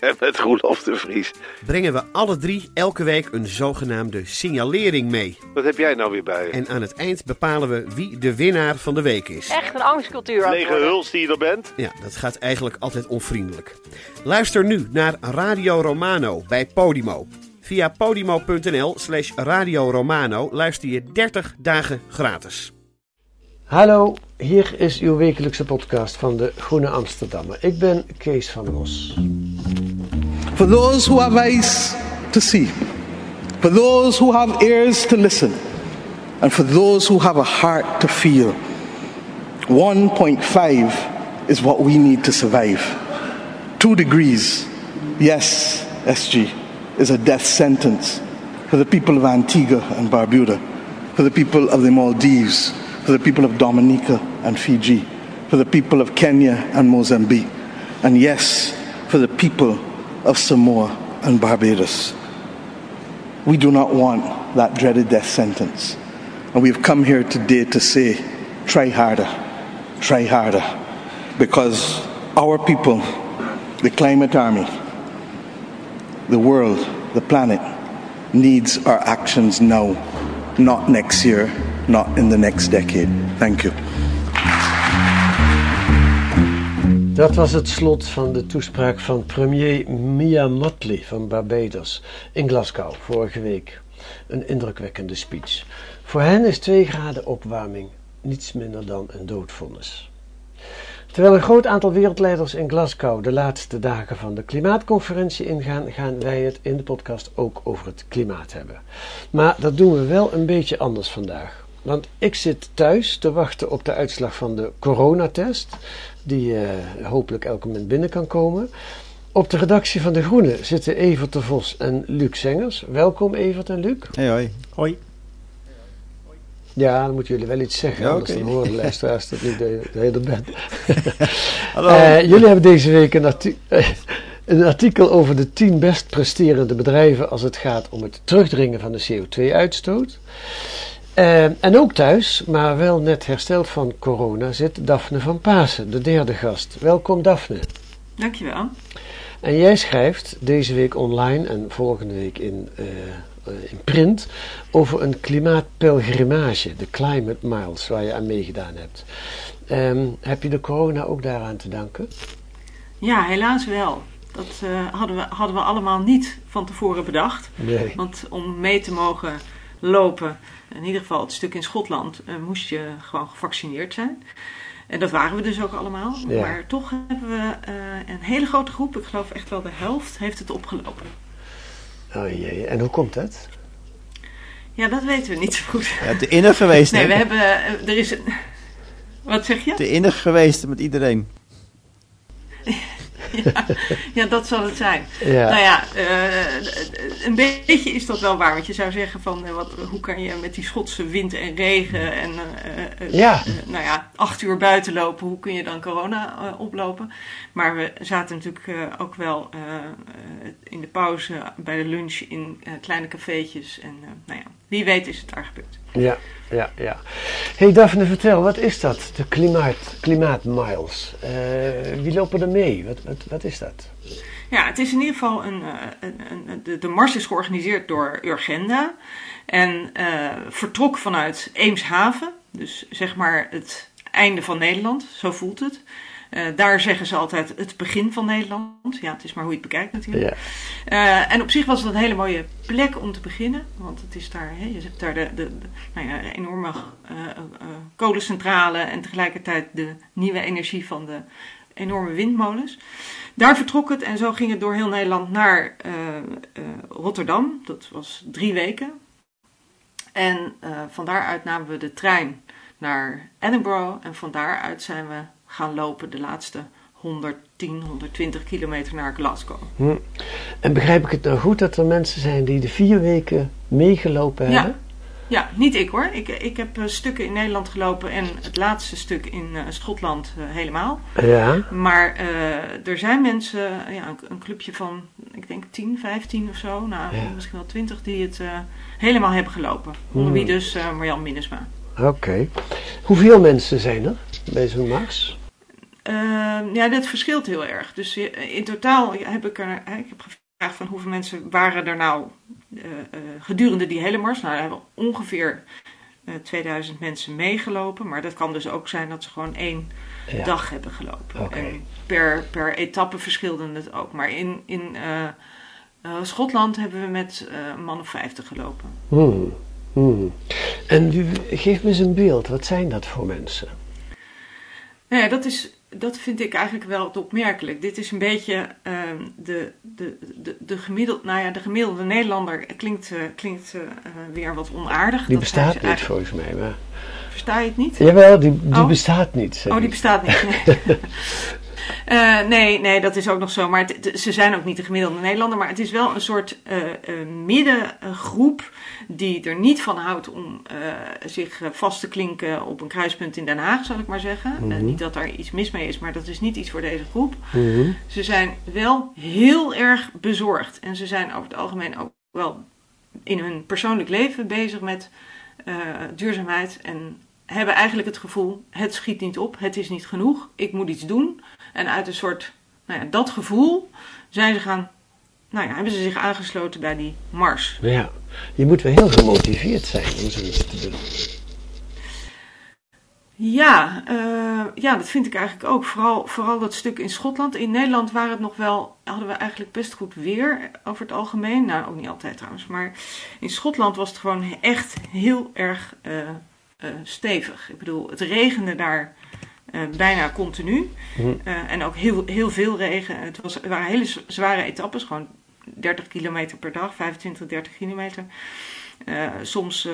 En met Roelof de Vries. brengen we alle drie elke week een zogenaamde signalering mee. Wat heb jij nou weer bij je? En aan het eind bepalen we wie de winnaar van de week is. Echt een angstcultuur aan het Lege worden. huls die je er bent? Ja, dat gaat eigenlijk altijd onvriendelijk. Luister nu naar Radio Romano bij Podimo. Via podimo.nl slash Radio Romano luister je 30 dagen gratis. Hallo, hier is uw wekelijkse podcast van de Groene Amsterdammer. Ik ben Kees van Ros. For those who have eyes to see, for those who have ears to listen, and for those who have a heart to feel, 1.5 is what we need to survive. Two degrees, yes, SG, is a death sentence for the people of Antigua and Barbuda, for the people of the Maldives, for the people of Dominica and Fiji, for the people of Kenya and Mozambique, and yes, for the people of Samoa and Barbados. We do not want that dreaded death sentence. And we've come here today to say, try harder, try harder. Because our people, the climate army, the world, the planet, needs our actions now, not next year, not in the next decade. Thank you. Dat was het slot van de toespraak van premier Mia Mottley van Barbados in Glasgow vorige week. Een indrukwekkende speech. Voor hen is 2 graden opwarming niets minder dan een doodvonnis. Terwijl een groot aantal wereldleiders in Glasgow de laatste dagen van de klimaatconferentie ingaan, gaan wij het in de podcast ook over het klimaat hebben. Maar dat doen we wel een beetje anders vandaag. Want ik zit thuis te wachten op de uitslag van de coronatest, die eh, hopelijk elk moment binnen kan komen. Op de redactie van De Groene zitten Evert de Vos en Luc Zengers. Welkom Evert en Luc. Hey hoi. Hoi. Ja, dan moeten jullie wel iets zeggen, Ja, anders oké. dan horen de luisteraars dat niet de, de hele band. Hallo. Eh, jullie hebben deze week een, arti- eh, een artikel over de 10 best presterende bedrijven als het gaat om het terugdringen van de CO2-uitstoot. Eh, en ook thuis, maar wel net hersteld van corona, zit Daphne van Pasen, de derde gast. Welkom Daphne. Dankjewel. En jij schrijft deze week online en volgende week in, eh, eh, in print over een klimaatpelgrimage, de Climate Miles, waar je aan meegedaan hebt. Ehm, heb je de corona ook daaraan te danken? Ja, helaas wel. Dat hadden, we, hadden we allemaal niet van tevoren bedacht. Nee. Want om mee te mogen lopen, in ieder geval het stuk in Schotland, eh, moest je gewoon gevaccineerd zijn. En dat waren we dus ook allemaal. Ja. Maar toch hebben we eh, een hele grote groep, ik geloof echt wel de helft, heeft het opgelopen. Oh jee, en hoe komt dat? Ja, dat weten we niet zo goed. Ja, te innig geweest, Nee, we hebben, eh, er is een... Wat zeg je? Te innig geweest met iedereen. Ja, ja, dat zal het zijn. Ja. Nou ja, eh, een beetje is dat wel waar. Want je zou zeggen van, eh, wat, hoe kan je met die Schotse wind en regen en eh, Ja. nou ja, acht uur buiten lopen, hoe kun je dan corona oplopen? Maar we zaten natuurlijk ook wel in de pauze bij de lunch in kleine cafeetjes. En nou ja, wie weet is het daar gebeurd. Ja, ja, ja. hey Daphne, vertel, wat is dat, de klimaat, klimaatmiles? Eh, wie lopen er mee? Wat, wat, wat is dat? Ja, het is in ieder geval een. eh, een, een de, de mars is georganiseerd door Urgenda. En eh, vertrok vanuit Eemshaven. Dus zeg maar het einde van Nederland, zo voelt het. Eh, daar zeggen ze altijd het begin van Nederland. Ja, het is maar hoe je het bekijkt natuurlijk. Ja. Eh, en op zich was het een hele mooie plek om te beginnen. Want het is daar, hè, je hebt daar de, de, de nou ja, enorme eh, kolencentrale en tegelijkertijd de nieuwe energie van de enorme windmolens. Daar vertrok het en zo ging het door heel Nederland naar Rotterdam. Dat was drie weken. En eh, van daaruit namen we de trein naar Edinburgh. En van daaruit zijn we gaan lopen de laatste 110, 120 kilometer naar Glasgow. Hm. En begrijp ik het nou goed dat er mensen zijn die de vier weken meegelopen Ja. hebben? Ja, niet ik hoor. Ik, ik heb stukken in Nederland gelopen en het laatste stuk in Schotland helemaal. Ja. Maar er zijn mensen, ja, een, een, clubje van, ik denk 10, 15 of zo, nou misschien wel 20, die het helemaal hebben gelopen. Onder wie hmm. dus Marjan Minnesma. Oké. Hoeveel mensen zijn er bij zo'n mars? Uh, ja, dat verschilt heel erg. Dus in totaal heb ik er, ik heb gevraagd van hoeveel mensen waren er nou uh, uh, gedurende die hele mars. Nou, daar hebben ongeveer 2000 mensen meegelopen. Maar dat kan dus ook zijn dat ze gewoon één dag hebben gelopen. Okay. En per, per etappe verschilde het ook. Maar in, in Schotland hebben we met een man of 50 gelopen. Hmm. Hmm. En geef me eens een beeld, wat zijn dat voor mensen? Nou ja, dat, is, dat vind ik eigenlijk wel opmerkelijk. Dit is een beetje uh, de, de, de, de, gemiddelde, nou ja, de gemiddelde Nederlander klinkt, uh, klinkt uh, weer wat onaardig. Die bestaat niet volgens mij. Maar... Versta je het niet? Jawel, die, die oh. bestaat niet. Oh, die bestaat niet. Nee. Uh, nee, nee, dat is ook nog zo. Maar ze zijn ook niet de gemiddelde Nederlander. Maar het is wel een soort uh, uh, middengroep die er niet van houdt om zich vast te klinken op een kruispunt in Den Haag, zal ik maar zeggen. Mhm. niet dat daar iets mis mee is, maar dat is niet iets voor deze groep. Mhm. Ze zijn wel heel erg bezorgd. En ze zijn over het algemeen ook wel in hun persoonlijk leven bezig met duurzaamheid en hebben eigenlijk het gevoel: het schiet niet op, het is niet genoeg, ik moet iets doen. En uit een soort, nou ja, dat gevoel zijn ze gaan, nou ja, hebben ze zich aangesloten bij die mars. Ja, je moet wel heel gemotiveerd zijn om zoiets te doen. Ja, uh, ja, dat vind ik eigenlijk ook. Vooral, vooral dat stuk in Schotland. In Nederland waren het nog wel, hadden we eigenlijk best goed weer over het algemeen. Nou, ook niet altijd trouwens. Maar in Schotland was het gewoon echt heel erg uh, uh, stevig. Ik bedoel, het regende daar uh, bijna continu. Uh, en ook heel, heel veel regen. Het, was, waren hele zware etappes, gewoon 30 kilometer per dag, 25, 30 kilometer. Uh, soms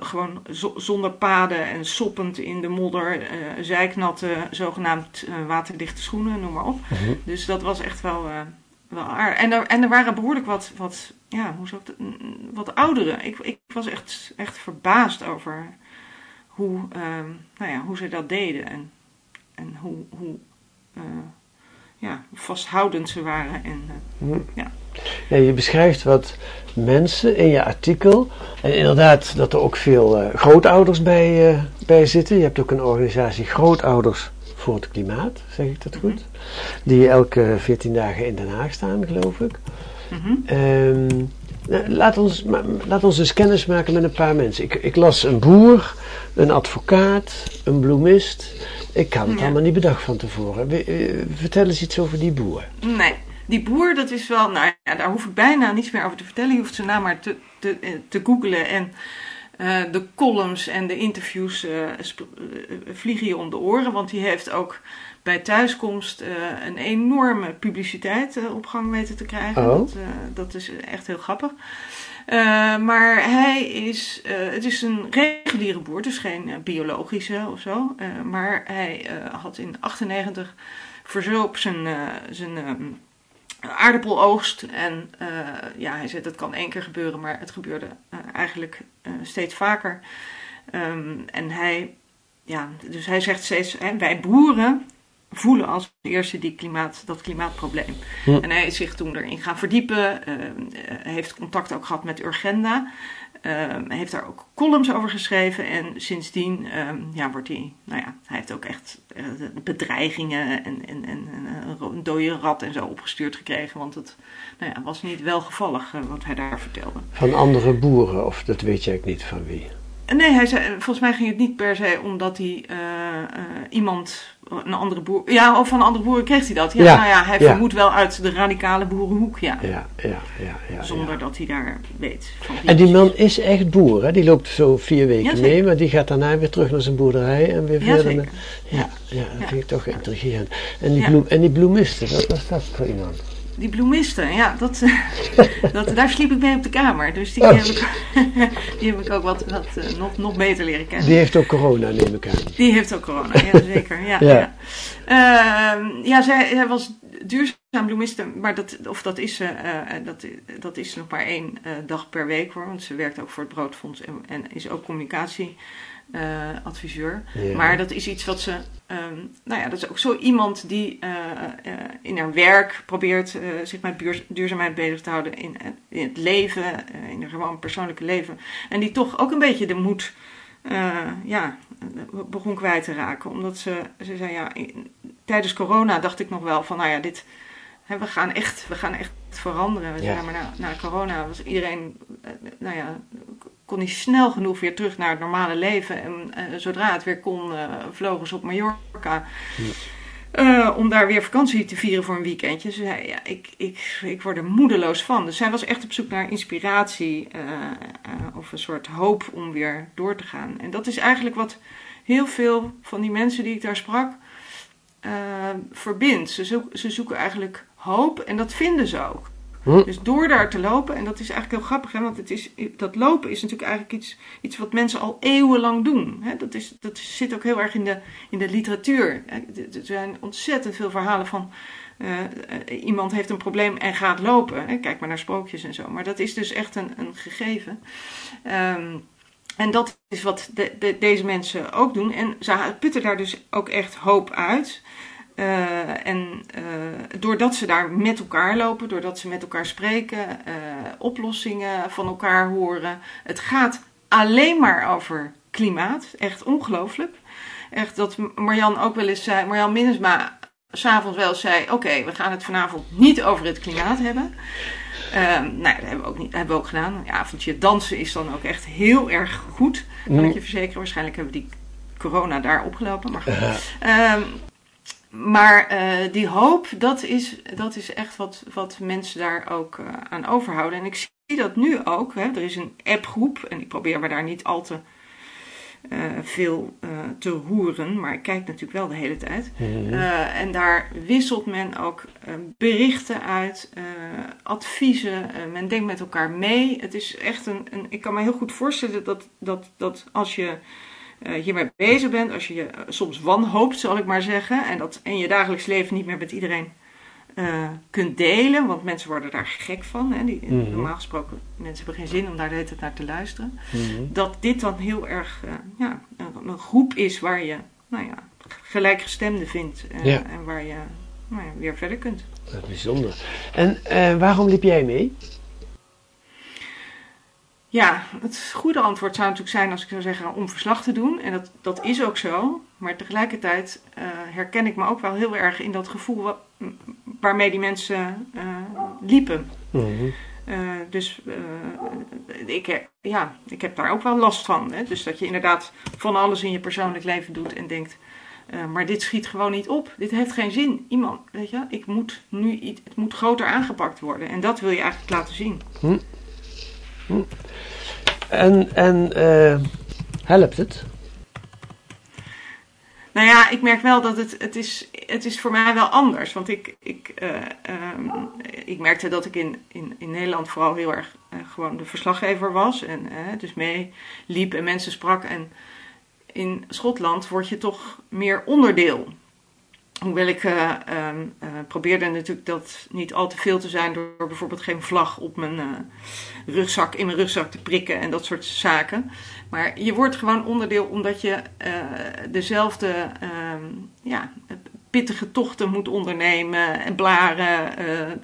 gewoon zonder paden en soppend in de modder, zijknatte, zogenaamd waterdichte schoenen, noem maar op. Mhm. Dus dat was echt wel, wel aardig. En er, en er waren behoorlijk wat, wat, ja, hoe zou ik dat, wat ouderen. Ik, ik was echt, echt verbaasd over hoe, ehm, nou ja, hoe ze dat deden. En en hoe, hoe uh, ja, vasthoudend ze waren. En, uh, ja. ja. Je beschrijft wat mensen in je artikel. En inderdaad dat er ook veel uh, grootouders bij, bij zitten. Je hebt ook een organisatie Grootouders voor het Klimaat, zeg ik dat goed? Mhm. Die elke 14 dagen in Den Haag staan, geloof ik. Mm -hmm. Laat, ons, laat ons eens kennis maken met een paar mensen. Ik, ik las een boer, een advocaat, een bloemist, ik kan het allemaal niet bedacht van tevoren. Eh, vertel eens iets over die boer. Nee, die boer, dat is wel, nou ja, daar hoef ik bijna niets meer over te vertellen. Je hoeft zijn naam maar te, te, eh, te googlen en uh, de columns en de interviews uh, vliegen je om de oren. Want die heeft ook bij thuiskomst uh, een enorme publiciteit op gang weten te krijgen. Oh. Dat, dat is echt heel grappig. Maar hij is, het is een reguliere boer, dus geen biologische of zo. maar hij had in 98 verzoop zijn, zijn um, aardappeloogst. En ja, hij zei dat kan één keer gebeuren, maar het gebeurde eigenlijk steeds vaker. Um, en hij, ja, dus hij zegt steeds, hè, wij boeren voelen als eerste die klimaat, dat klimaatprobleem. En hij is zich toen erin gaan verdiepen, uh, heeft contact ook gehad met Urgenda, uh, heeft daar ook columns over geschreven en sindsdien ja, wordt hij, nou ja, hij heeft ook echt bedreigingen en, en, en, een dode rat en zo opgestuurd gekregen, want het nou ja, was niet welgevallig wat hij daar vertelde. Van andere boeren, of dat weet je eigenlijk niet van wie? Nee, hij zei, volgens mij ging het niet per se omdat hij iemand een andere boer. Ja, of van een andere boeren kreeg hij dat. Ja, nou ja, hij ja. vermoedt wel uit de radicale boerenhoek, ja. Ja, ja, ja. ja Zonder dat hij daar weet. Van en die man is echt boer, hè? Die loopt zo vier weken mee, maar die gaat daarna weer terug naar zijn boerderij en weer verder. Ja, ja, dat vind ik toch intrigerend. En die, bloem, en die bloemisten, wat was dat voor iemand? Die bloemisten, ja, dat, dat, daar sliep ik mee op de kamer. Dus die, Oh. heb, ik, die heb ik ook wat, wat eh, nog, nog beter leren kennen. Die heeft ook corona, neem ik aan. Die heeft ook corona, ja zeker. Ja, Ja. ja. Ehm, ja zij, zij was duurzaam bloemiste, maar dat, of dat, is ze, eh, dat, dat is nog maar één dag per week hoor. Want ze werkt ook voor het Broodfonds en, en is ook communicatieadviseur. Ja. Maar dat is iets wat ze, ehm, nou ja, dat is ook zo iemand die eh, eh, in haar werk probeert eh, zich met duurzaamheid bezig te houden in, in het leven, eh, in haar gewoon persoonlijke leven. En die toch ook een beetje de moed eh, ja, begon kwijt te raken. Omdat ze, ze zei, ja, in- tijdens corona dacht ik nog wel van, nou ja, dit, hè, we, gaan echt, we gaan echt veranderen. We zijn maar na, na corona was iedereen, eh, nou ja, kon niet snel genoeg weer terug naar het normale leven. En eh, zodra het weer kon, eh, vlogen ze op Mallorca. eh, om daar weer vakantie te vieren voor een weekendje. Ze zei, ja, ik, ik, ik word er moedeloos van. Dus zij was echt op zoek naar inspiratie of een soort hoop om weer door te gaan. En dat is eigenlijk wat heel veel van die mensen die ik daar sprak verbindt. Ze, ze zoeken eigenlijk hoop en dat vinden ze ook. Hm. Dus door daar te lopen, en dat is eigenlijk heel grappig, hè, want het is, dat lopen is natuurlijk eigenlijk iets, iets wat mensen al eeuwenlang doen. Hè. Dat, is, dat zit ook heel erg in de, in de literatuur. Er zijn ontzettend veel verhalen van eh, eh, iemand heeft een probleem en gaat lopen. Hè. Kijk maar naar sprookjes en zo. Maar dat is dus echt een, een gegeven. Ehm, en dat is wat de- deze mensen ook doen. En ze putten daar dus ook echt hoop uit. Eh, en eh, doordat ze daar met elkaar lopen, doordat ze met elkaar spreken, eh, oplossingen van elkaar horen. Het gaat alleen maar over klimaat. Echt ongelooflijk. Echt dat Marjan ook wel eens zei, Marjan Minnesma s'avonds wel eens zei: Oké, we gaan het vanavond niet over het klimaat hebben. Ehm, nou, ja, dat hebben we ook, niet, hebben we ook gedaan. Een avondje dansen is dan ook echt heel erg goed. Kan ik je verzekeren. Waarschijnlijk hebben we die corona daar opgelopen. Maar, goed. Maar eh, die hoop, dat is, dat is echt wat, wat mensen daar ook eh, aan overhouden. En ik zie dat nu ook. Hè. Er is een appgroep en ik probeer me daar niet al te eh, veel te roeren. Maar ik kijk natuurlijk wel de hele tijd. Eh, en daar wisselt men ook berichten uit, adviezen. Men denkt met elkaar mee. Het is echt een, een. Ik kan me heel goed voorstellen dat, dat, dat als je hiermee bezig bent, als je je eh, soms wanhoopt, zal ik maar zeggen. En dat in je dagelijks leven niet meer met iedereen eh, kunt delen. Want mensen worden daar gek van. Hè? Die, Mhm. Normaal gesproken, mensen hebben geen zin om daar de hele tijd naar te luisteren Mhm. dat dit dan heel erg eh, ja, een, een groep is waar je nou ja, gelijkgestemden vindt eh, Ja. en waar je nou ja, weer verder kunt. Dat is bijzonder. En eh, waarom liep jij mee? Ja, het goede antwoord zou natuurlijk zijn als ik zou zeggen om verslag te doen. En dat, dat is ook zo. Maar tegelijkertijd eh, herken ik me ook wel heel erg in dat gevoel wa- waarmee die mensen eh, liepen. Mhm. Eh, dus ik, heb, ja, ik heb daar ook wel last van. Hè? Dus dat je inderdaad van alles in je persoonlijk leven doet en denkt. maar dit schiet gewoon niet op. Dit heeft geen zin. Iemand, weet je, ik moet nu iets, het moet groter aangepakt worden. En dat wil je eigenlijk laten zien. En, en eh, helpt het? Nou ja, ik merk wel dat het, het, is, het is voor mij wel anders. Want ik, ik, eh, ehm, ik merkte dat ik in, in, in Nederland vooral heel erg eh, gewoon de verslaggever was. En dus meeliep en mensen sprak. En in Schotland word je toch meer onderdeel. Hoewel ik eh, probeerde natuurlijk dat niet al te veel te zijn door bijvoorbeeld geen vlag op mijn eh, rugzak, in mijn rugzak te prikken en dat soort zaken. Maar je wordt gewoon onderdeel omdat je dezelfde ehm, ja, pittige tochten moet ondernemen. En blaren,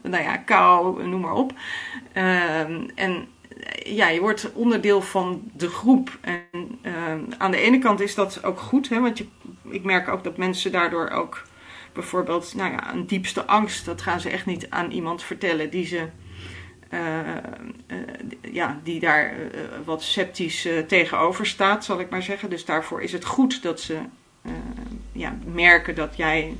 nou ja, kou, noem maar op. Ehm, en ja, je wordt onderdeel van de groep. En aan de ene kant is dat ook goed, hè, want je, ik merk ook dat mensen daardoor ook bijvoorbeeld, nou ja, een diepste angst, dat gaan ze echt niet aan iemand vertellen die ze. eh, eh, ja, die daar eh, wat sceptisch tegenover staat, zal ik maar zeggen. Dus daarvoor is het goed dat ze ja, merken dat jij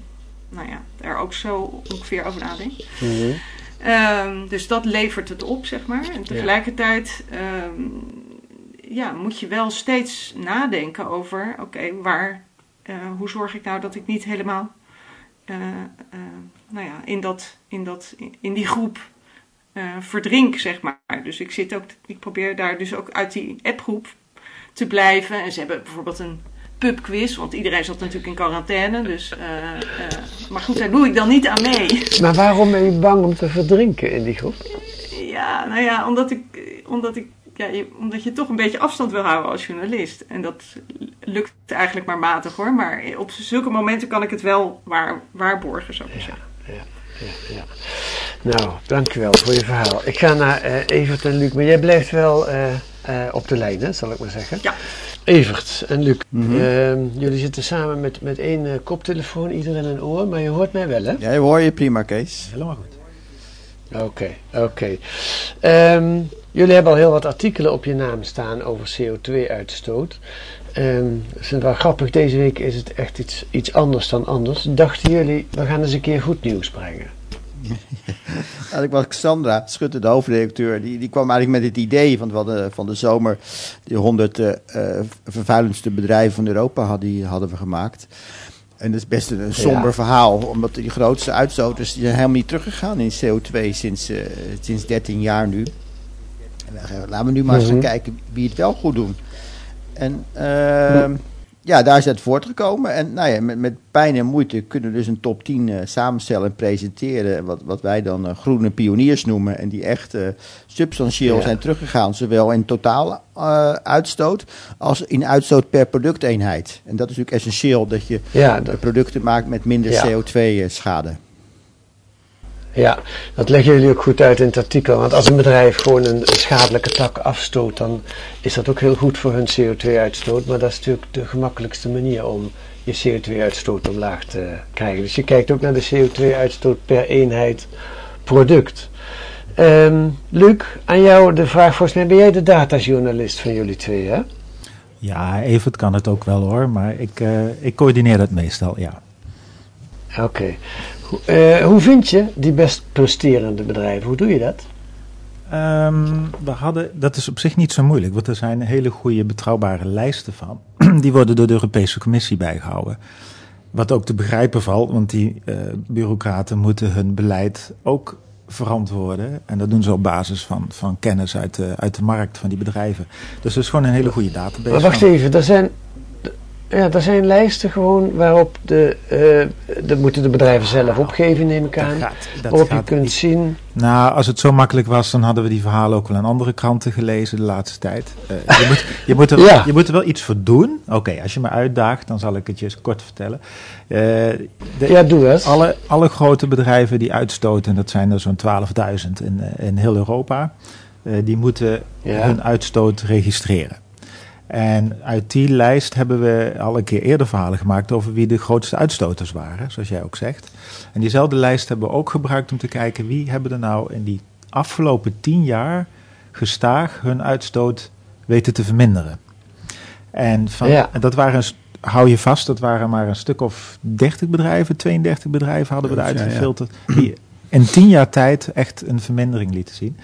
nou ja, er ook zo ongeveer over nadenkt. Mhm. Ehm, dus dat levert het op, zeg maar. En tegelijkertijd ehm, ja, moet je wel steeds nadenken over: oké, waar, hoe zorg ik nou dat ik niet helemaal eh, eh, nou ja, in, dat, in, dat, in die groep uh, verdrink, zeg maar. Dus ik, zit ook, ik probeer daar dus ook uit die appgroep te blijven. En ze hebben bijvoorbeeld een pubquiz, want iedereen zat natuurlijk in quarantaine. Dus, maar goed, daar doe ik dan niet aan mee. Maar waarom ben je bang om te verdrinken in die groep? Ja, nou ja, omdat ik, omdat ik ja, je, omdat je toch een beetje afstand wil houden als journalist. En dat lukt eigenlijk maar matig hoor. Maar op zulke momenten kan ik het wel waar, waarborgen, zou ik ja, zeggen. Ja, ja, ja. Nou, dankjewel voor je verhaal. Ik ga naar uh, Evert en Luc, maar jij blijft wel uh, uh, op de lijn, hè, zal ik maar zeggen. Ja. Evert en Luc, mm -hmm. jullie zitten samen met, met één koptelefoon, ieder in een oor, maar je hoort mij wel, hè? Ja, je hoor je prima, Kees. Helemaal goed. Oké, okay, oké. Okay. Um, jullie hebben al heel wat artikelen op je naam staan over CO2-uitstoot. Um, dat is wel grappig, deze week is het echt iets, iets anders dan anders. Dachten jullie, we gaan eens een keer goed nieuws brengen? Ik was Sandra Schutte, de hoofdredacteur, die, die kwam eigenlijk met het idee van, van, de, van de zomer die 100 uh, vervuilendste bedrijven van Europa hadden, hadden we gemaakt. En dat is best een, een somber ja. verhaal, omdat die grootste uitstoters die zijn helemaal niet teruggegaan in CO2 sinds, uh, sinds 13 jaar nu. En laten we nu maar eens gaan kijken wie het wel goed doen. En uh, ja, daar is het voortgekomen. En nou ja, met, met pijn en moeite kunnen we dus een top 10 uh, samenstellen en presenteren. Wat, wat wij dan uh, groene pioniers noemen. En die echt uh, substantieel ja. zijn teruggegaan. Zowel in totaal uitstoot als in uitstoot per producteenheid. En dat is natuurlijk essentieel dat je ja, dat... producten maakt met minder ja. CO2-schade. Ja, dat leggen jullie ook goed uit in het artikel. Want als een bedrijf gewoon een, een schadelijke tak afstoot, dan is dat ook heel goed voor hun CO2-uitstoot. Maar dat is natuurlijk de gemakkelijkste manier om je CO2-uitstoot omlaag te krijgen. Dus je kijkt ook naar de CO2-uitstoot per eenheid product. Um, Luc, aan jou de vraag, volgens mij ben jij de datajournalist van jullie twee, hè? Ja, Evert kan het ook wel hoor, maar ik, uh, ik coördineer het meestal, ja. Oké. Okay. Uh, hoe vind je die best presterende bedrijven? Hoe doe je dat? Um, we hadden, dat is op zich niet zo moeilijk, want er zijn hele goede betrouwbare lijsten van. Die worden door de Europese Commissie bijgehouden. Wat ook te begrijpen valt, want die uh, bureaucraten moeten hun beleid ook verantwoorden. En dat doen ze op basis van, van kennis uit de, uit de markt van die bedrijven. Dus dat is gewoon een hele goede database. Maar wacht even, er zijn ja, er zijn lijsten gewoon waarop de, uh, de moeten de bedrijven zelf opgeven, neem ik aan. Dat gaat, dat waarop je kunt niet. zien. Nou, als het zo makkelijk was, dan hadden we die verhalen ook wel in andere kranten gelezen de laatste tijd. Uh, je, moet, je, moet er, ja. je moet er wel iets voor doen. Oké, okay, als je me uitdaagt, dan zal ik het je eens kort vertellen. Uh, de, ja, doe het. Alle, alle grote bedrijven die uitstoten, dat zijn er zo'n 12.000 in, in heel Europa, die moeten ja. hun uitstoot registreren. En uit die lijst hebben we al een keer eerder verhalen gemaakt over wie de grootste uitstoters waren, zoals jij ook zegt. En diezelfde lijst hebben we ook gebruikt om te kijken wie hebben er nou in die afgelopen tien jaar gestaag hun uitstoot weten te verminderen. En, van, ja. dat waren, hou je vast, dat waren maar een stuk of 30 bedrijven, 32 bedrijven hadden we eruit gefilterd, ja, ja. die in tien jaar tijd echt een vermindering lieten zien.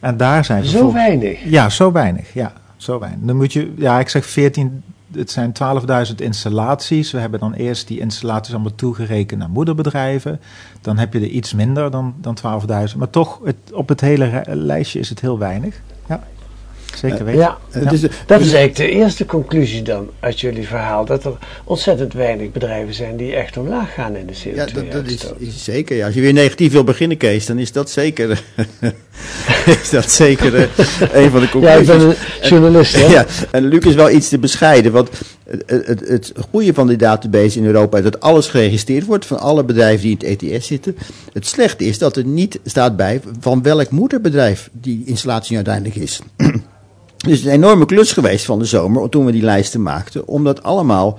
En daar zijn we. Zo weinig? Ja, zo weinig, ja. Zo weinig. Dan moet je, ja, ik zeg 14, het zijn 12.000 installaties. We hebben dan eerst die installaties allemaal toegerekend naar moederbedrijven. Dan heb je er iets minder dan, dan 12.000. Maar toch, het, op het hele lijstje is het heel weinig. Zeker weten. Ja, ja. Is de, dat is eigenlijk de eerste conclusie dan uit jullie verhaal. Dat er ontzettend weinig bedrijven zijn die echt omlaag gaan in de CO2 Ja, dat, dat is, is, zeker. Ja. Als je weer negatief wil beginnen, Kees, dan is dat zeker, is dat zeker een van de conclusies. Ja, ik ben een journalist, hè? Ja, en Luc is wel iets te bescheiden, want het, het, het goede van die database in Europa is dat alles geregistreerd wordt van alle bedrijven die in het ETS zitten. Het slechte is dat er niet staat bij van welk moederbedrijf die installatie uiteindelijk is. Dus het is een enorme klus geweest van de zomer toen we die lijsten maakten. Om dat allemaal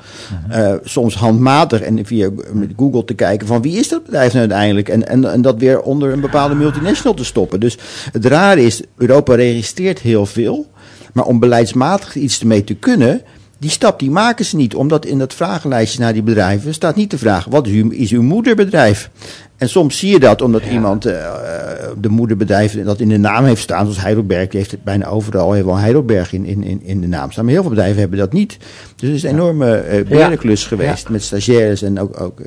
uh, soms handmatig en via Google te kijken van wie is dat bedrijf nou uiteindelijk. En, en, en dat weer onder een bepaalde multinational te stoppen. Dus het rare is, Europa registreert heel veel. Maar om beleidsmatig iets ermee te kunnen, die stap die maken ze niet. Omdat in dat vragenlijstje naar die bedrijven staat niet de vraag: wat is uw, is uw moederbedrijf? En soms zie je dat omdat ja. iemand uh, de moederbedrijven dat in de naam heeft staan, zoals Heidelberg, die heeft het bijna overal heeft wel Heidelberg in, in, in de naam staan. Maar heel veel bedrijven hebben dat niet. Dus het is een enorme uh, berenklus geweest met stagiaires en ook, ook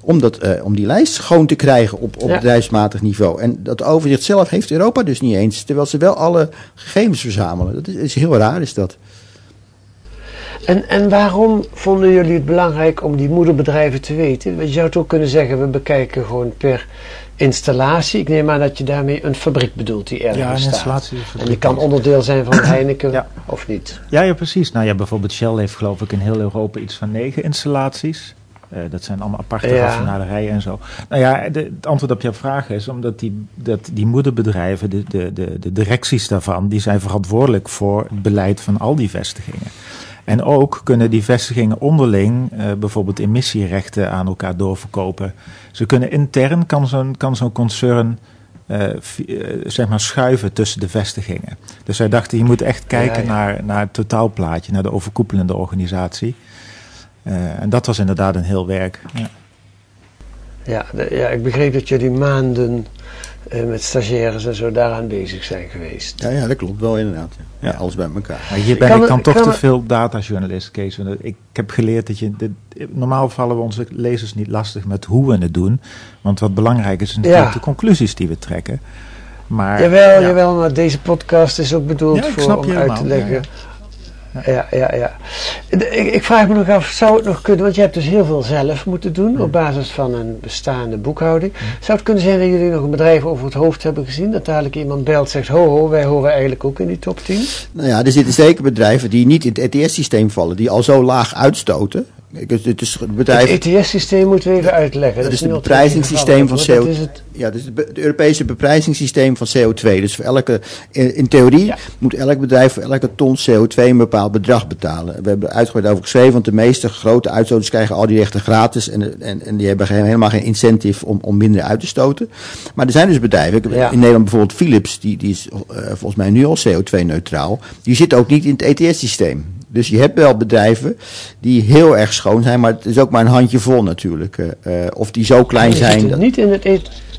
om, dat, om die lijst schoon te krijgen op, op bedrijfsmatig niveau. En dat overzicht zelf heeft Europa dus niet eens, terwijl ze wel alle gegevens verzamelen. Dat is, is heel raar, is dat. En, en waarom vonden jullie het belangrijk om die moederbedrijven te weten? Want je zou ook kunnen zeggen, we bekijken gewoon per installatie. Ik neem aan dat je daarmee een fabriek bedoelt die ergens ja, een installatie staat. En die kan onderdeel zijn van Heineken of niet? Ja, ja, precies. Nou ja, bijvoorbeeld Shell heeft geloof ik in heel Europa iets van negen installaties. Uh, dat zijn allemaal aparte ja. raffinaderijen en zo. Nou ja, de, het antwoord op jouw vraag is omdat die, dat die moederbedrijven, de, de, de, de directies daarvan, die zijn verantwoordelijk voor het beleid van al die vestigingen. En ook kunnen die vestigingen onderling uh, bijvoorbeeld emissierechten aan elkaar doorverkopen. Ze kunnen intern, kan zo'n kan zo'n concern uh, zeg maar schuiven tussen de vestigingen. Dus zij dachten, je moet echt kijken Naar, naar het totaalplaatje, naar de overkoepelende organisatie. Uh, en dat was inderdaad een heel werk. Ja, ja, de, ja ik begreep dat jullie maanden met stagiaires en zo daaraan bezig zijn geweest. Ja, ja dat klopt wel inderdaad. Ja. ja alles bij elkaar. Maar hier ben ik dan toch te veel datajournalist, Kees. Ik, ik heb geleerd dat je... normaal vallen we onze lezers niet lastig met hoe we het doen. Want wat belangrijk is, is natuurlijk de conclusies die we trekken. Maar, jawel, jawel, maar deze podcast is ook bedoeld voor om uit te leggen ja, ja, ja. Ik, ik, vraag me nog af, zou het nog kunnen, want je hebt dus heel veel zelf moeten doen op basis van een bestaande boekhouding. Zou het kunnen zijn dat jullie nog een bedrijf over het hoofd hebben gezien, dat dadelijk iemand belt zegt, ho ho, wij horen eigenlijk ook in die top 10? Nou ja, er zitten zeker bedrijven die niet in het ETS-systeem vallen, die al zo laag uitstoten, het, is het, bedrijf, het ETS-systeem moeten we even uitleggen. Dat, is het beprijzingssysteem van CO2. Ja, dus het, Europese beprijzingssysteem van CO2. Dus voor elke, in, theorie moet elk bedrijf voor elke ton CO2 een bepaald bedrag betalen. We hebben uitgebreid over geschreven, want de meeste grote uitstoters krijgen al die rechten gratis. En, en, en die hebben geen, helemaal geen incentive om, om minder uit te stoten. Maar er zijn dus bedrijven, in Nederland bijvoorbeeld Philips, die, die is uh, volgens mij nu al CO2-neutraal. Die zit ook niet in het ETS-systeem. Dus je hebt wel bedrijven die heel erg schoon zijn, maar het is ook maar een handje vol natuurlijk. Uh, of die zo klein zijn. Dat... Niet in het,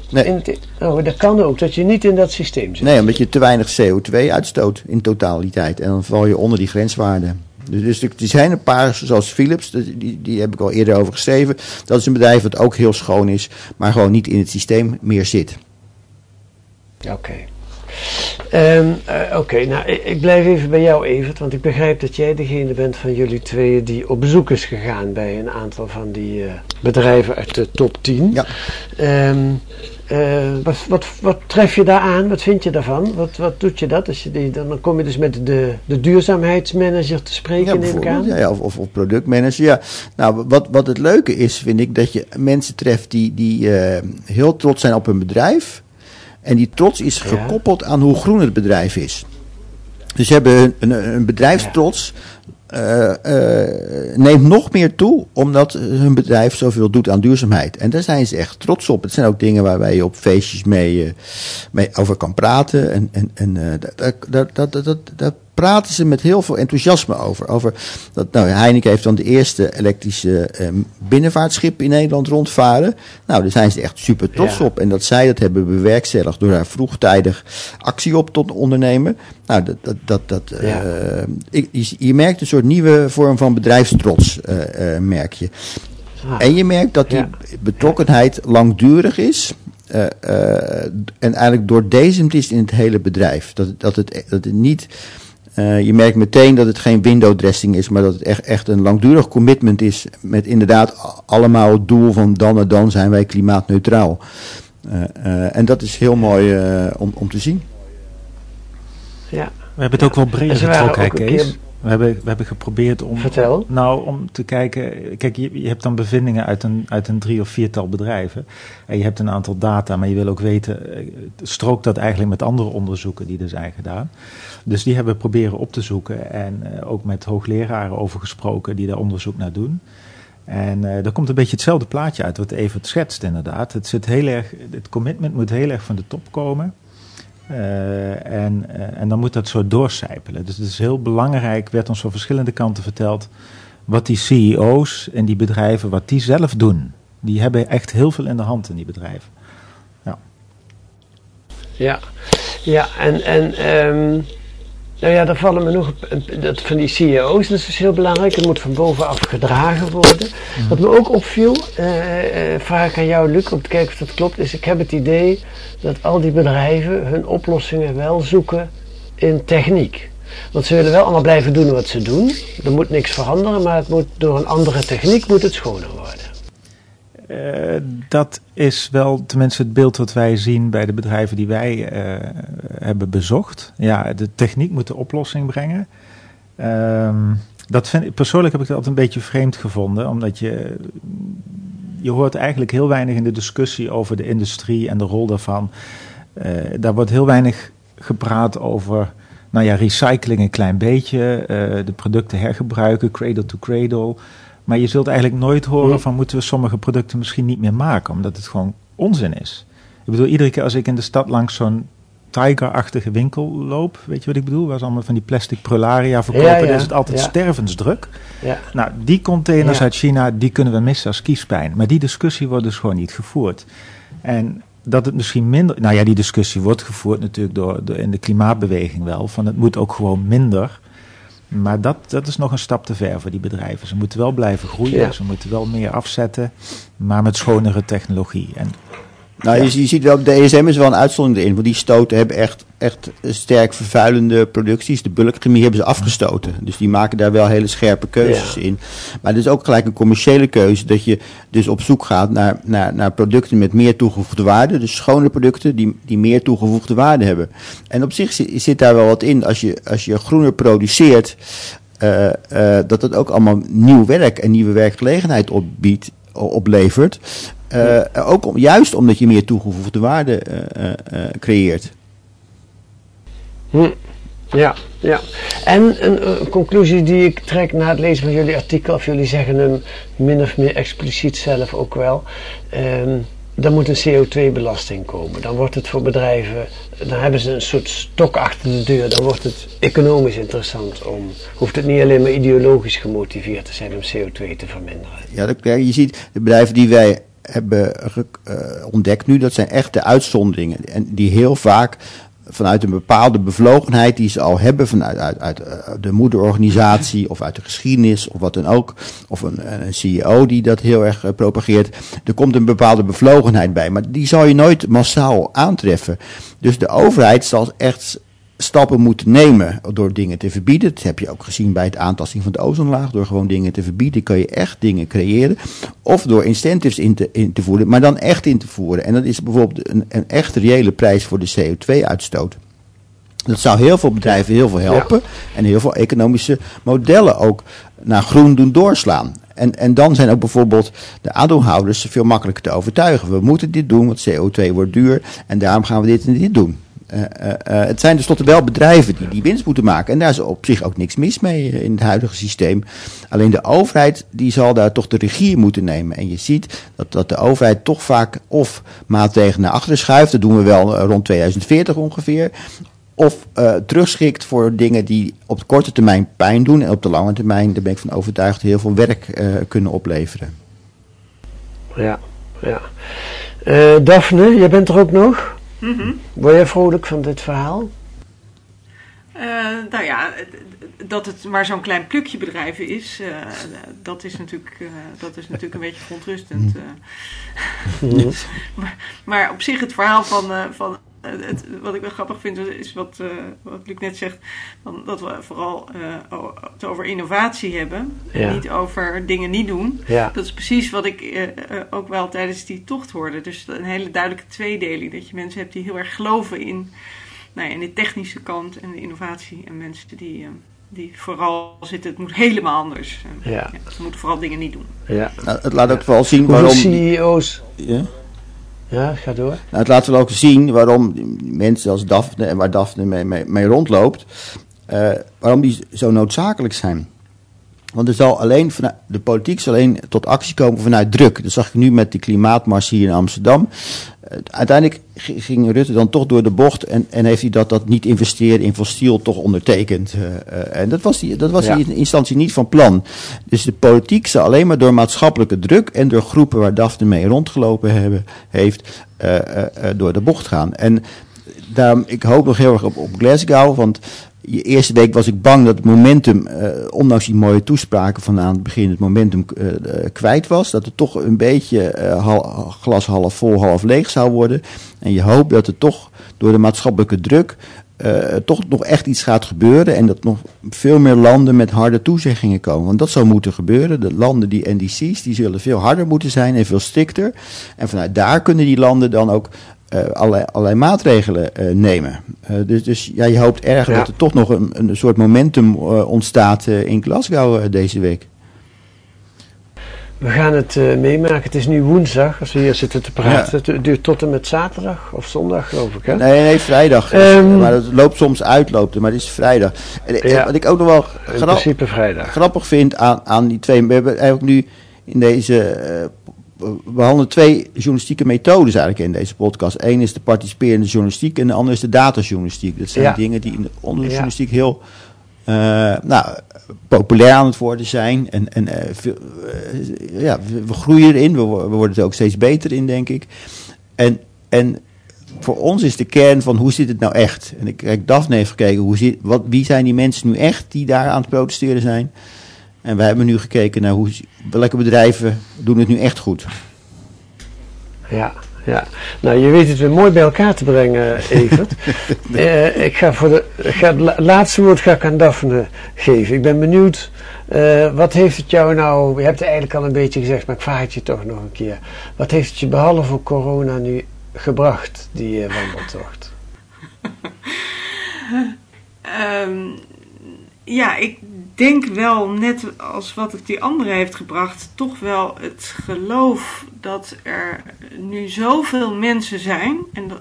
nee. in het oh, dat kan ook, dat je niet in dat systeem zit. Nee, omdat je te weinig CO2 uitstoot in totaliteit. En dan val je onder die grenswaarden. Dus, dus er zijn een paar, zoals Philips, die, die heb ik al eerder over geschreven. Dat is een bedrijf dat ook heel schoon is, maar gewoon niet in het systeem meer zit. Oké. Um, Oké, nou ik, ik, blijf even bij jou Evert, want ik begrijp dat jij degene bent van jullie tweeën die op bezoek is gegaan bij een aantal van die uh, bedrijven uit de top 10. Ja. Um, uh, wat, wat, wat tref je daar aan? Wat vind je daarvan? Wat, wat doet je dat? Als je die, dan kom je dus met de, de duurzaamheidsmanager te spreken, ja, neem ik aan. Ja, of, of, of, productmanager. Ja. Nou, wat, wat het leuke is, vind ik, dat je mensen treft die, die uh, heel trots zijn op hun bedrijf. En die trots is gekoppeld aan hoe groen het bedrijf is. Dus ze hebben een, een, bedrijfstrots uh, uh, neemt nog meer toe omdat hun bedrijf zoveel doet aan duurzaamheid. En daar zijn ze echt trots op. Het zijn ook dingen waar je op feestjes mee, uh, mee over kan praten. En, en, en dat, dat, dat, dat, dat, praten ze met heel veel enthousiasme over. over dat, nou, Heineken heeft dan de eerste elektrische eh, binnenvaartschip in Nederland rondvaren. Nou, daar zijn ze echt super trots op. En dat zij dat hebben bewerkstelligd door daar vroegtijdig actie op te ondernemen. Nou, dat, dat, dat, dat ja. uh, je, je, merkt een soort nieuwe vorm van bedrijfstrots, uh, merk je. Ah. En je merkt dat die betrokkenheid langdurig is. Uh, uh, en eigenlijk doordezemd is in het hele bedrijf. Dat, dat, het, dat het niet uh, je merkt meteen dat het geen window dressing is, maar dat het echt, echt een langdurig commitment is met inderdaad allemaal het doel van dan en dan zijn wij klimaatneutraal. Uh, uh, en dat is heel mooi om, om te zien. Ja. We hebben het ook wel breder getrokken, Kees. We hebben, we hebben geprobeerd om, Vertel. Nou, om te kijken. Kijk, je, je hebt dan bevindingen uit een, uit een drie of viertal bedrijven. En je hebt een aantal data, maar je wil ook weten. strookt dat eigenlijk met andere onderzoeken die er zijn gedaan? Dus die hebben we proberen op te zoeken en uh, ook met hoogleraren over gesproken die daar onderzoek naar doen. En uh, er komt een beetje hetzelfde plaatje uit wat Evert schetst inderdaad. Het, zit heel erg, het commitment moet heel erg van de top komen. Uh, en, en dan moet dat zo doorcijpelen. Dus het is heel belangrijk, werd ons van verschillende kanten verteld, wat die CEO's en die bedrijven, wat die zelf doen. Die hebben echt heel veel in de hand in die bedrijven. Ja, ja en, en ehm, nou ja, daar vallen me nog dat van die CEO's, dat is heel belangrijk. Het moet van bovenaf gedragen worden. Wat me ook opviel, uh, uh, vraag ik aan jou, Luc, om te kijken of dat klopt, is ik heb het idee dat al die bedrijven hun oplossingen wel zoeken in techniek. Want ze willen wel allemaal blijven doen wat ze doen. Er moet niks veranderen, maar het moet, door een andere techniek moet het schoner worden. Uh, dat is wel tenminste het beeld wat wij zien bij de bedrijven die wij uh, hebben bezocht. Ja, de techniek moet de oplossing brengen. Uh, dat vind, persoonlijk heb ik dat een beetje vreemd gevonden, omdat je, je hoort eigenlijk heel weinig in de discussie over de industrie en de rol daarvan. Uh, daar wordt heel weinig gepraat over nou ja, recycling een klein beetje, de producten hergebruiken, cradle to cradle. Maar je zult eigenlijk nooit horen van moeten we sommige producten misschien niet meer maken, omdat het gewoon onzin is. Ik bedoel, iedere keer als ik in de stad langs zo'n Tiger-achtige winkel loop, weet je wat ik bedoel? Waar ze allemaal van die plastic prularia verkopen, ja, dan is het altijd stervensdruk. Nou, die containers uit China, die kunnen we missen als kiespijn. Maar die discussie wordt dus gewoon niet gevoerd. En dat het misschien minder. Nou ja, die discussie wordt gevoerd natuurlijk door, door in de klimaatbeweging wel. Van het moet ook gewoon minder. Maar dat, dat is nog een stap te ver voor die bedrijven. Ze moeten wel blijven groeien, ze moeten wel meer afzetten, maar met schonere technologie. En, nou, ja. je, je, ziet wel, de ESM is wel een uitzondering erin, want die stoten hebben echt, echt sterk vervuilende producties. De bulkchemie hebben ze afgestoten, dus die maken daar wel hele scherpe keuzes ja. in. Maar het is ook gelijk een commerciële keuze, dat je dus op zoek gaat naar, naar, naar producten met meer toegevoegde waarde. Dus schone producten die, die meer toegevoegde waarde hebben. En op zich zit, zit daar wel wat in, als je, als je groener produceert, uh, uh, dat het ook allemaal nieuw werk en nieuwe werkgelegenheid opbiedt, oplevert. Uh, ook om, juist omdat je meer toegevoegde waarde uh, creëert. Hm. Ja, ja. En een, een, conclusie die ik trek na het lezen van jullie artikel, of jullie zeggen hem min of meer expliciet zelf ook wel. Um, dan moet een CO2-belasting komen. Dan wordt het voor bedrijven, dan hebben ze een soort stok achter de deur. Dan wordt het economisch interessant om, hoeft het niet alleen maar ideologisch gemotiveerd te zijn om CO2 te verminderen. Ja, dat, je ziet de bedrijven die wij hebben uh, ontdekt nu, dat zijn echte uitzonderingen. En die heel vaak vanuit een bepaalde bevlogenheid die ze al hebben vanuit uit, uit, de moederorganisatie of uit de geschiedenis of wat dan ook, of een, een CEO die dat heel erg uh, propageert, er komt een bepaalde bevlogenheid bij, maar die zal je nooit massaal aantreffen. Dus de overheid zal echt stappen moeten nemen door dingen te verbieden. Dat heb je ook gezien bij het aantasting van de ozonlaag. Door gewoon dingen te verbieden kan je echt dingen creëren. Of door incentives in te, in te voeren, maar dan echt in te voeren. En dat is bijvoorbeeld een, een echt reële prijs voor de CO2-uitstoot. Dat zou heel veel bedrijven heel veel helpen. En heel veel economische modellen ook naar groen doen doorslaan. En, en dan zijn ook bijvoorbeeld de aandeelhouders veel makkelijker te overtuigen. We moeten dit doen, want CO2 wordt duur. En daarom gaan we dit en dit doen. Uh, uh, het zijn tenslotte wel bedrijven die die winst moeten maken. En daar is op zich ook niks mis mee in het huidige systeem. Alleen de overheid die zal daar toch de regie moeten nemen. En je ziet dat, dat de overheid toch vaak of maatregelen naar achteren schuift. Dat doen we wel rond 2040 ongeveer. Of terugschikt voor dingen die op de korte termijn pijn doen. En op de lange termijn, daar ben ik van overtuigd, heel veel werk kunnen opleveren. Ja, ja. Daphne, jij bent er ook nog? Mm -hmm. Word jij vrolijk van dit verhaal? Uh, nou ja, dat het maar zo'n klein plukje bedrijven is, uh, dat, is natuurlijk, uh, dat is natuurlijk een beetje verontrustend. Mm. maar, maar, op zich het verhaal van, van het, wat ik wel grappig vind, is wat, uh, wat Luc net zegt: van dat we vooral uh, het over innovatie hebben. Ja. En niet over dingen niet doen. Ja. Dat is precies wat ik uh, ook wel tijdens die tocht hoorde. Dus een hele duidelijke tweedeling. Dat je mensen hebt die heel erg geloven in, nou ja, in de technische kant en de innovatie. En mensen die. die vooral zitten, het moet helemaal anders. Ja. ja ze moeten vooral dingen niet doen. Ja. Nou, het laat ook wel zien waarom. CEO's. Ja? Ja, ga door. Nou, het laat wel ook zien waarom mensen als Daphne en waar Daphne mee, mee, rondloopt, uh, waarom die zo noodzakelijk zijn. Want er zal alleen vanuit, de politiek zal alleen tot actie komen vanuit druk. Dat zag ik nu met die klimaatmars hier in Amsterdam. Uh, uiteindelijk ging Rutte dan toch door de bocht en, en heeft hij dat, dat niet investeren in fossiel toch ondertekend. Uh, uh, en dat was, die, dat was ja. in instantie niet van plan. Dus de politiek zal alleen maar door maatschappelijke druk en door groepen waar Daphne mee rondgelopen hebben, heeft, door de bocht gaan. En daarom, ik hoop nog heel erg op, op Glasgow, want de eerste week was ik bang dat het momentum, uh, ondanks die mooie toespraken van aan het begin, het momentum uh, kwijt was. Dat het toch een beetje glas half vol, half leeg zou worden. En je hoopt dat het toch door de maatschappelijke druk toch nog echt iets gaat gebeuren. En dat nog veel meer landen met harde toezeggingen komen. Want dat zou moeten gebeuren. De landen die NDC's, die zullen veel harder moeten zijn en veel strikter. En vanuit daar kunnen die landen dan ook uh, allerlei, allerlei, maatregelen uh, nemen. Uh, dus, dus ja, je hoopt erg ja. dat er toch nog een, een soort momentum ontstaat in Glasgow deze week. We gaan het meemaken. Het is nu woensdag als we hier zitten te praten. Ja. Het duurt tot en met zaterdag of zondag, geloof ik. Hè? Nee, nee, vrijdag. Um, maar het loopt soms uit, loopt maar het is vrijdag. En, ja, wat ik ook nog wel grappig vind aan, aan die twee. We hebben eigenlijk nu in deze we behandelen twee journalistieke methodes eigenlijk in deze podcast. Eén is de participerende journalistiek en de andere is de datajournalistiek. Dat zijn ja. dingen die in de onderzoeksjournalistiek heel uh, nou, populair aan het worden zijn. En, en uh, veel, uh, ja, we, groeien erin, we, we, worden er ook steeds beter in, denk ik. En, en voor ons is de kern van hoe zit het nou echt? En ik kijk, Daphne heeft gekeken, hoe zit, wat, wie zijn die mensen nu echt die daar aan het protesteren zijn? En wij hebben nu gekeken naar hoe, welke bedrijven doen het nu echt goed. Ja, ja. Nou, je weet het weer mooi bij elkaar te brengen, Evert. uh, ik ga voor de, ga het laatste woord ga ik aan Daphne geven. Ik ben benieuwd, uh, wat heeft het jou nou, je hebt het eigenlijk al een beetje gezegd, maar ik vraag het je toch nog een keer. Wat heeft het je behalve corona nu gebracht, die uh, wandeltocht? um, ja, ik denk wel, net als wat het die andere heeft gebracht, toch wel het geloof dat er nu zoveel mensen zijn en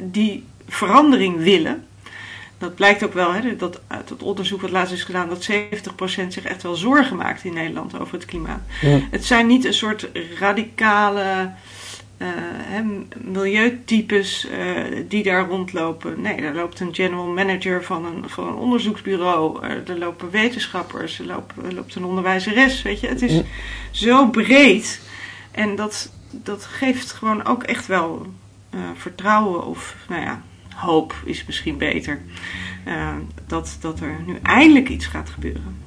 die verandering willen. Dat blijkt ook wel, hè, dat uit het onderzoek wat laatst is gedaan, dat 70% zich echt wel zorgen maakt in Nederland over het klimaat. Ja. Het zijn niet een soort radicale milieutypes uh, die daar rondlopen. Nee, daar loopt een general manager van een, van een onderzoeksbureau. Uh, er lopen wetenschappers, er, lopen, er loopt een onderwijzeres. Weet je, het is zo breed. En dat, dat geeft gewoon ook echt wel vertrouwen of, nou ja, hoop is misschien beter. dat, dat er nu eindelijk iets gaat gebeuren.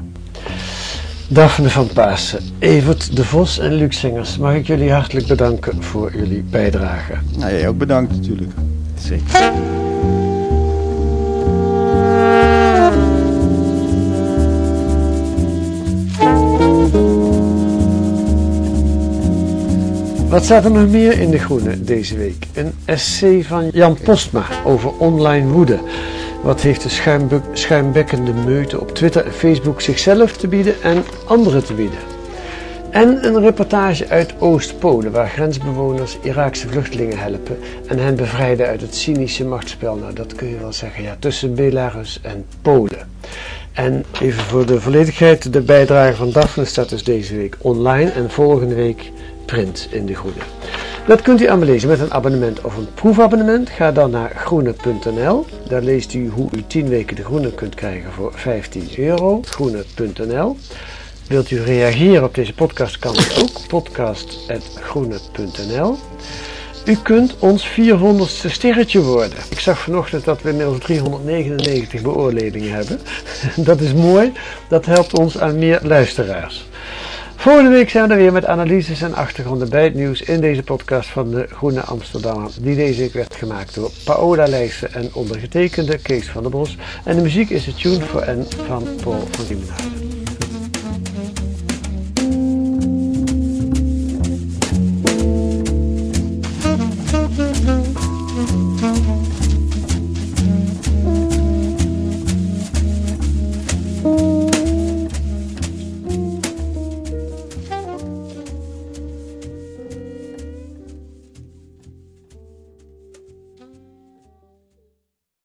Daphne van Pasen, Evert de Vos en Luc Singers, mag ik jullie hartelijk bedanken voor jullie bijdrage. Nou, jij ook bedankt natuurlijk. Zeker. Wat staat er nog meer in de groene deze week? Een essay van Jan Postma over online woede. Wat heeft de schuimbe schuimbekkende meute op Twitter en Facebook zichzelf te bieden en anderen te bieden? En een reportage uit Oost-Polen, waar grensbewoners Iraakse vluchtelingen helpen en hen bevrijden uit het cynische machtsspel. Nou, dat kun je wel zeggen, ja, tussen Belarus en Polen. En even voor de volledigheid, de bijdrage van Daphne staat dus deze week online en volgende week print in de Groene. Dat kunt u allemaal lezen met een abonnement of een proefabonnement. Ga dan naar groene.nl. Daar leest u hoe u 10 weken de Groene kunt krijgen voor 15 euro. Groene.nl. Wilt u reageren op deze podcast, kan het ook. podcast.groene.nl. U kunt ons 400ste sterretje worden. Ik zag vanochtend dat we inmiddels 399 beoordelingen hebben. Dat is mooi. Dat helpt ons aan meer luisteraars. Volgende week zijn we er weer met analyses en achtergronden bij het nieuws in deze podcast van de Groene Amsterdammer. Die deze week werd gemaakt door Paola Leijsen en ondergetekende Kees van der Bos. En de muziek is de Tune for N van Paul van Riemenhuizen.